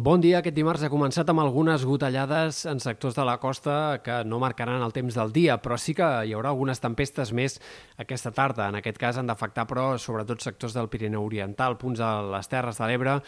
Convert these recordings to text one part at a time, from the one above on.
Bon dia. Aquest dimarts ha començat amb algunes gotellades en sectors de la costa que no marcaran el temps del dia, però sí que hi haurà algunes tempestes més aquesta tarda. En aquest cas han d'afectar, però, sobretot sectors del Pirineu Oriental, punts de les Terres de l'Ebre,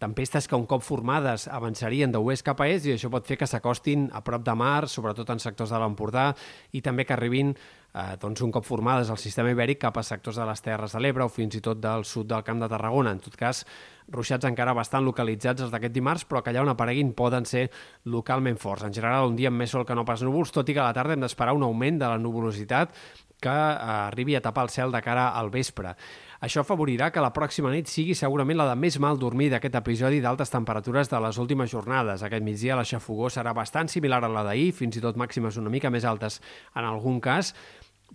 tempestes que un cop formades avançarien d'oest cap a est i això pot fer que s'acostin a prop de mar, sobretot en sectors de l'Empordà, i també que arribin eh, doncs un cop formades al sistema ibèric cap a sectors de les Terres de l'Ebre o fins i tot del sud del Camp de Tarragona. En tot cas, ruixats encara bastant localitzats els d'aquest dimarts, però que allà on apareguin poden ser localment forts. En general, un dia amb més sol que no pas núvols, tot i que a la tarda hem d'esperar un augment de la nuvolositat que eh, arribi a tapar el cel de cara al vespre. Això afavorirà que la pròxima nit sigui segurament la de més mal dormir d'aquest episodi d'altes temperatures de les últimes jornades. Aquest migdia la xafogó serà bastant similar a la d'ahir, fins i tot màximes una mica més altes en algun cas,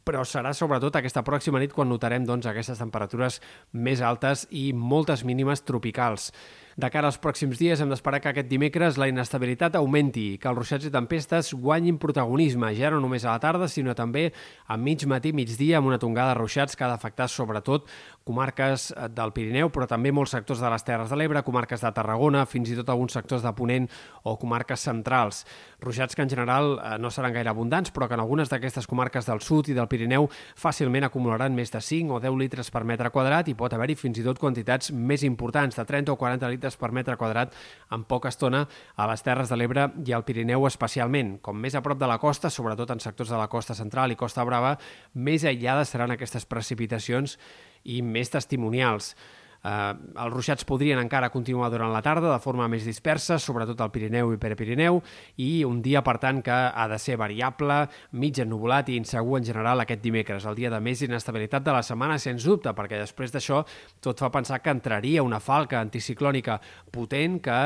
però serà sobretot aquesta pròxima nit quan notarem doncs, aquestes temperatures més altes i moltes mínimes tropicals. De cara als pròxims dies hem d'esperar que aquest dimecres la inestabilitat augmenti que els ruixats i tempestes guanyin protagonisme, ja no només a la tarda, sinó també a mig matí, migdia, amb una tongada de ruixats que ha d'afectar sobretot comarques eh, del Pirineu, però també molts sectors de les Terres de l'Ebre, comarques de Tarragona, fins i tot alguns sectors de Ponent o comarques centrals. Ruixats que en general eh, no seran gaire abundants, però que en algunes d'aquestes comarques del sud i del Pirineu fàcilment acumularan més de 5 o 10 litres per metre quadrat i pot haver-hi fins i tot quantitats més importants, de 30 o 40 litres per metre quadrat en poca estona a les Terres de l'Ebre i al Pirineu especialment. Com més a prop de la costa, sobretot en sectors de la costa central i costa brava, més aïllades seran aquestes precipitacions i més testimonials. Eh, els ruixats podrien encara continuar durant la tarda de forma més dispersa, sobretot al Pirineu i Perepirineu, i un dia, per tant, que ha de ser variable, mig ennubulat i insegur en general aquest dimecres, el dia de més inestabilitat de la setmana, sens dubte, perquè després d'això tot fa pensar que entraria una falca anticiclònica potent que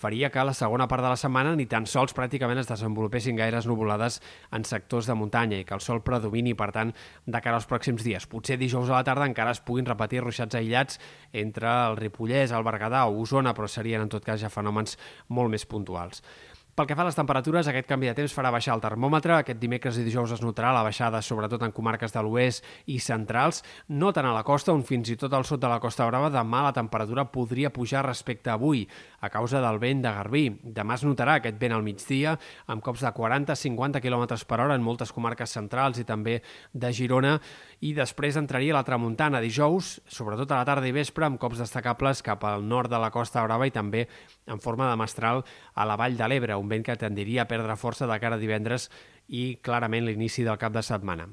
faria que la segona part de la setmana ni tan sols pràcticament es desenvolupessin gaires nuvolades en sectors de muntanya i que el sol predomini, per tant, de cara als pròxims dies. Potser dijous a la tarda encara es puguin repetir ruixats aïllats entre el Ripollès, el Berguedà o Osona, però serien en tot cas ja fenòmens molt més puntuals. Pel que fa a les temperatures, aquest canvi de temps farà baixar el termòmetre. Aquest dimecres i dijous es notarà la baixada, sobretot en comarques de l'oest i centrals. No tant a la costa, on fins i tot al sud de la Costa Brava, demà la temperatura podria pujar respecte a avui, a causa del vent de Garbí. Demà es notarà aquest vent al migdia, amb cops de 40-50 km per hora en moltes comarques centrals i també de Girona, i després entraria la tramuntana dijous, sobretot a la tarda i vespre, amb cops destacables cap al nord de la Costa Brava i també en forma de mestral a la Vall de l'Ebre, un vent que tendiria a perdre força de cara a divendres i clarament l'inici del cap de setmana.